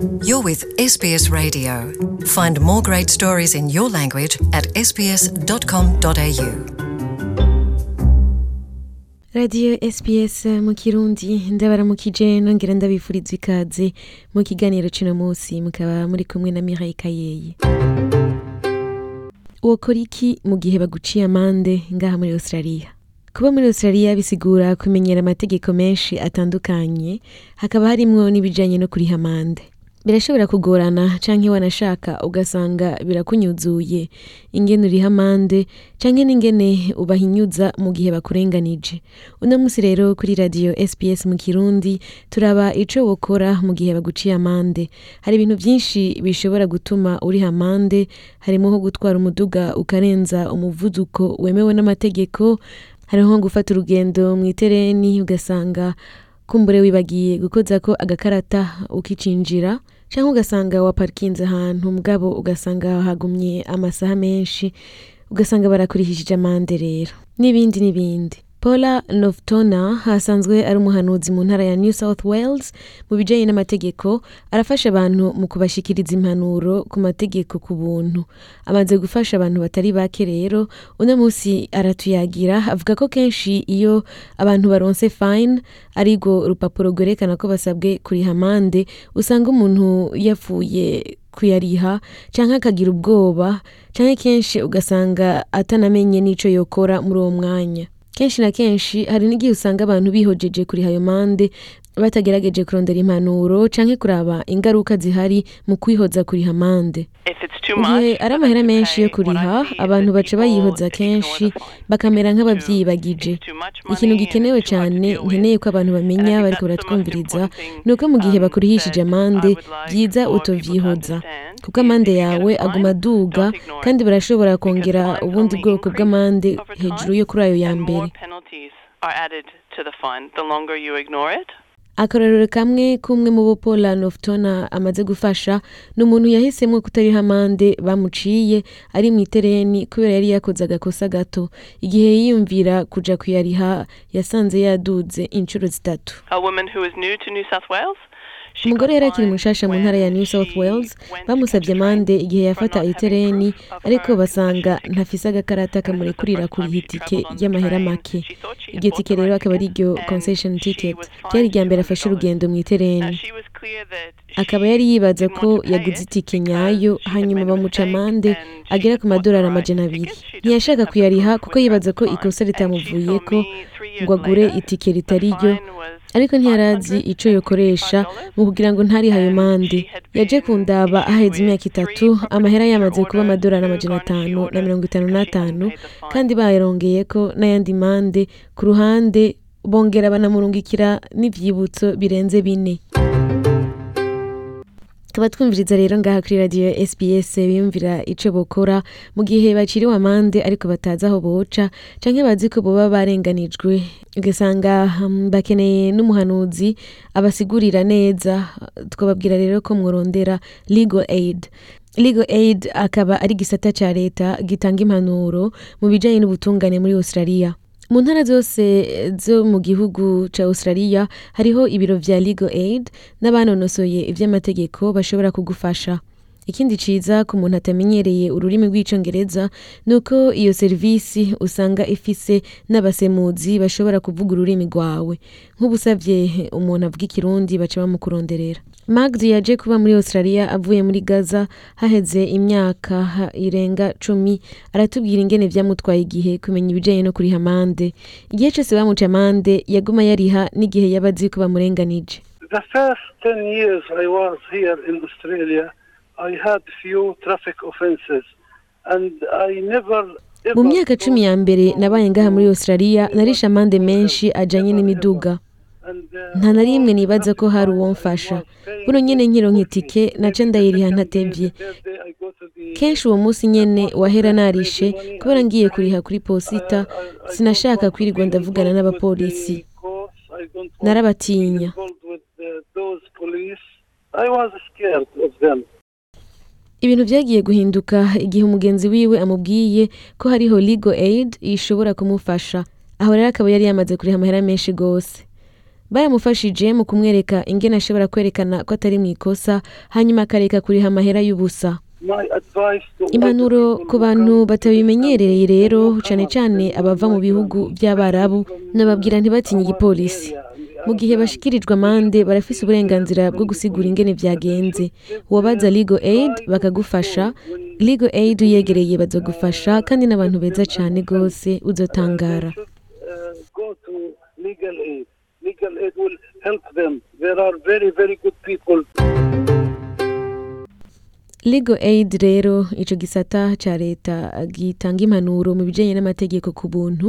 You're with SBS Radio. Find more great stories in your language at sbs.com.au. radiyo sps mu kirundi ndabaramukije nongera ndabifuriza ikaze mu kiganiro kino munsi mukaba muri kumwe na mirayi kayeyi wokora iki mu gihe baguciye amande ngaha muri australia kuba muri australia bisigura kumenyera amategeko menshi atandukanye hakaba harimwo n'ibijanye no kuriha amande birashobora kugorana canke wanashaka ugasanga birakunyuzuye. Ingene uriha amande canke n'ingene ubahinyuza mu gihe bakurenganije. Uno musi rero kuri radio sps mu kirundi turaba ico wokora mu gihe baguciye amande. Hari ibintu vyinshi bishobora gutuma uriha amande harimo nko gutwara umuduga ukarenza umuvuduko wemewe n'amategeko hariho nko gufata urugendo mu itereni ugasanga kumbure wibagiye gukoza ko agakarata ukicinjira cyangwa ugasanga waparikinze ahantu mugabo ugasanga hagumye amasaha menshi ugasanga barakurishije amande rero. N'ibindi n'ibindi. Paula noftona hasanzwe ari umuhanuzi mu ntara ya new south wales mu bijyanye n'amategeko arafasha abantu mu kubashikiriza impanuro ku mategeko ku buntu. Amaze gufasha abantu batari bake rero uno munsi aratuyagira avuga ko kenshi iyo abantu baronse fine ariko urupapuro rwerekana ko basabwe kuriha amande usanga umuntu yapfuye kuyariha cyangwa akagira ubwoba cyangwa kenshi ugasanga atanamenye n'ico yokora muri uwo mwanya. Kenshi na kenshi hari n'igihe usanga abantu bihojeje kuriha ayo mande batagerageje kurondera impanuro canke kuraba ingaruka zihari mu kwihoza kuriha amande. Igihe ari amahera menshi yo kuriha abantu baca bayihoza kenshi bakamera nk'abavyiyibagije ikintu gikenewe cyane nkeneye ko abantu bamenya bariko baratwumviriza ni uko mu gihe bakurihishije amande vyiza utovyihoza kuko amande yawe aguma aduga kandi barashobora kongera ubundi bwoko bw'amande hejuru yo kuri ayo ya mbere. Akarorero kamwe k'umwe mu bo paula noftona amaze gufasha ni umuntu yahisemo kutariha amande bamuciye ari mu itereni kubera yari yakoze agakosa gato. Igihe yiyumvira kuja kuyariha yasanze yaduze inshuro zitatu. Umugore yari akiri mushasha mu ntara ya new south wales bamusabye amande igihe yafata itereni ariko basanga ntafise agakarata kamurekurira kuriha itike ry'amahera make. Iryo tike rero akaba ari ryo concession ticket. Ryari irya mbere afashe urugendo mu itereni. Akaba yari yibaza ko yaguze itike nyayo hanyuma bamuca amande agera ku madolari amajana abiri. ntiyashaka kuyariha kuko yibaza ko ikosa ritamuvuyeko ngo agure itike ritari ryo. ariko ntiyarazi ico yokoresha mu kugira ngo ntarihe ayo mande. yaje kundaba aheze imyaka itatu amahera yamaze kuba amadolari amajana atanu na mirongo itanu n'atanu kandi bayarongeyeko n'ayandi mande. Ku ruhande bongera banamurungikira n'ivyibutso birenze bine. Tukaba twumviriza rero ngaha kuri radiyo sbs biyumvira ico bokora mu gihe baciriwe amande ariko batazi aho boca canke bazi ko boba barenganijwe. Ugasanga um, bakeneye n'umuhanuzi abasigurira neza. Twababwira rero ko mworondera legal aid. Legal aid akaba ari gisata ca leta gitanga impanuro mu bijanye n'ubutungane muri australia. Mu ntara zose zo mu gihugu ca australia hariho ibiro vya legal aid n'abanonosoye ivy'amategeko bashobora kugufasha. Ikindi ciza ku muntu atamenyereye ururimi rw'icongereza ni uko iyo serivisi usanga ifise n'abasemuzi bashobora kuvuga ururimi rwawe. Nk'ubusavye umuntu avuga ikirundi baca bamukuronderera. Magd yaje kuba muri australia avuye muri gaza haheze imyaka irenga cumi. Aratubwira ingene vyamutwaye igihe kumenya ibijanye no kuriha amande. Igihe cose bamuca amande yaguma yariha n'igihe yaba azi ko bamurenganije The first 10 years I was here in Australia, I had few traffic offenses and I never mu myaka cumi ya mbere nabaye ngaha muri australia narishe amande menshi ajanye n'imiduga. Nta na rimwe nibaza ko hari uwo mfasha. Buno nyene nkironka itike naca ndayiriha ntatevye kenshi uwo munsi nyene wahera narishe kubera ngiye kuriha kuri posita sinashaka kwirirwa ndavugana n'abapolisi. Narabatinya. Ibintu byagiye guhinduka igihe umugenzi wiwe amubwiye ko hariho legal aid ishobora kumufasha. Aho rero akaba yari yamaze kuriha amahera menshi gose. Baramufashije mu kumwereka ingene ashobora kwerekana ko atari mu ikosa hanyuma akareka kuriha amahera y'ubusa. Impanuro ku bantu batabimenyereye rero cane cane abava mu bihugu them. by'abarabu nababwira ntibatinye igipolisi. Mu gihe bashikirijwe amande barafise uburenganzira bwo gusigura ingene vyagenze wabaza legal aid bakagufasha legal aid uyegereye bazogufasha kandi n'abantu beza cane gose uzotangara legal aid. Legal aid will help them. There are very, very legal aid rero ico gisata ca leta gitanga impanuro mu bijanye n'amategeko ku buntu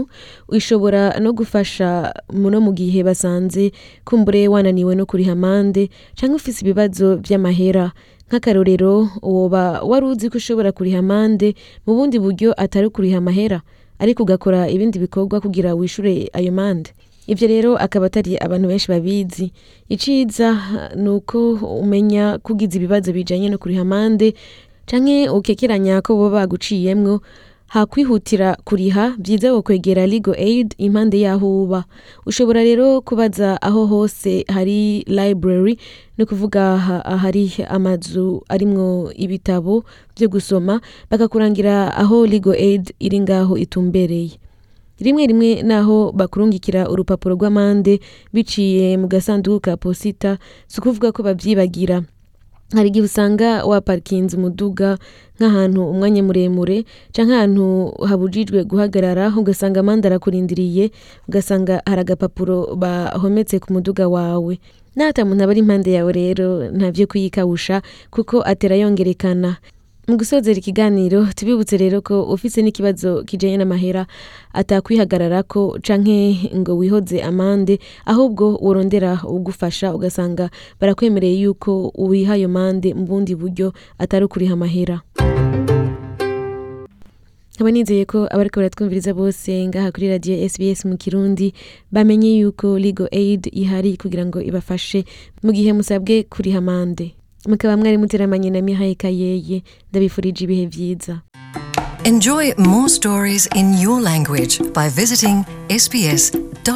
ishobora no gufasha muno mu gihe basanze kumbure wananiwe no kuriha amande canke ufise ibibazo vy'amahera nk'akarorero woba wari uzi ko ushobora kuriha amande mu bundi buryo atari kuriha amahera ariko ugakora ibindi bikorwa kugira wishure ayo mande. Ibyo rero akaba atari abantu benshi babizi. Iciza ni uko umenya kugize ibibazo bijanye no kuriha amande canke ukekeranya ko boba baguciyemwo hakwihutira kuriha byiza wokwegera legal aid impande y'aho uba. Ushobora rero kubaza aho hose hari library ni ukuvuga ha- ahari amazu arimwo ibitabo byo gusoma bakakurangira aho legal aid iri ngaho itumbereye. Rimwe rimwe naho bakurungikira urupapuro rw'amande biciye mu gasanduku ka posita si ukuvuga ko babyibagira. Hari igihe usanga waparikinze umuduga nk'ahantu umwanya muremure canke ahantu habujijwe guhagarara ugasanga amande arakurindiriye ugasanga hari agapapuro bahometse ku muduga wawe. N'ata muntu aba ari impande yawe rero ntavyo kuyikawusha kuko atera yongerekana. Mu gusozera ikiganiro tubibutse rero ko ufise n'ikibazo kijanye n'amahera atakwihagararako canke ngo wihoze amande ahubwo worondera ugufasha ugasanga barakwemereye yuko wiha ayo mande mu bundi buryo atari ukuriha amahera. Nkaba nizeye ko abariko baratwumviriza bose ngaha kuri radio SBS mu Kirundi bamenye yuko legal aid ihari kugira ngo ibafashe mu gihe musabwe kuriha amande. Mukaba na Mihaye Kayeye ndabifurije ibihe vyiza Enjoy more stories in your language by visiting sbs.com.au.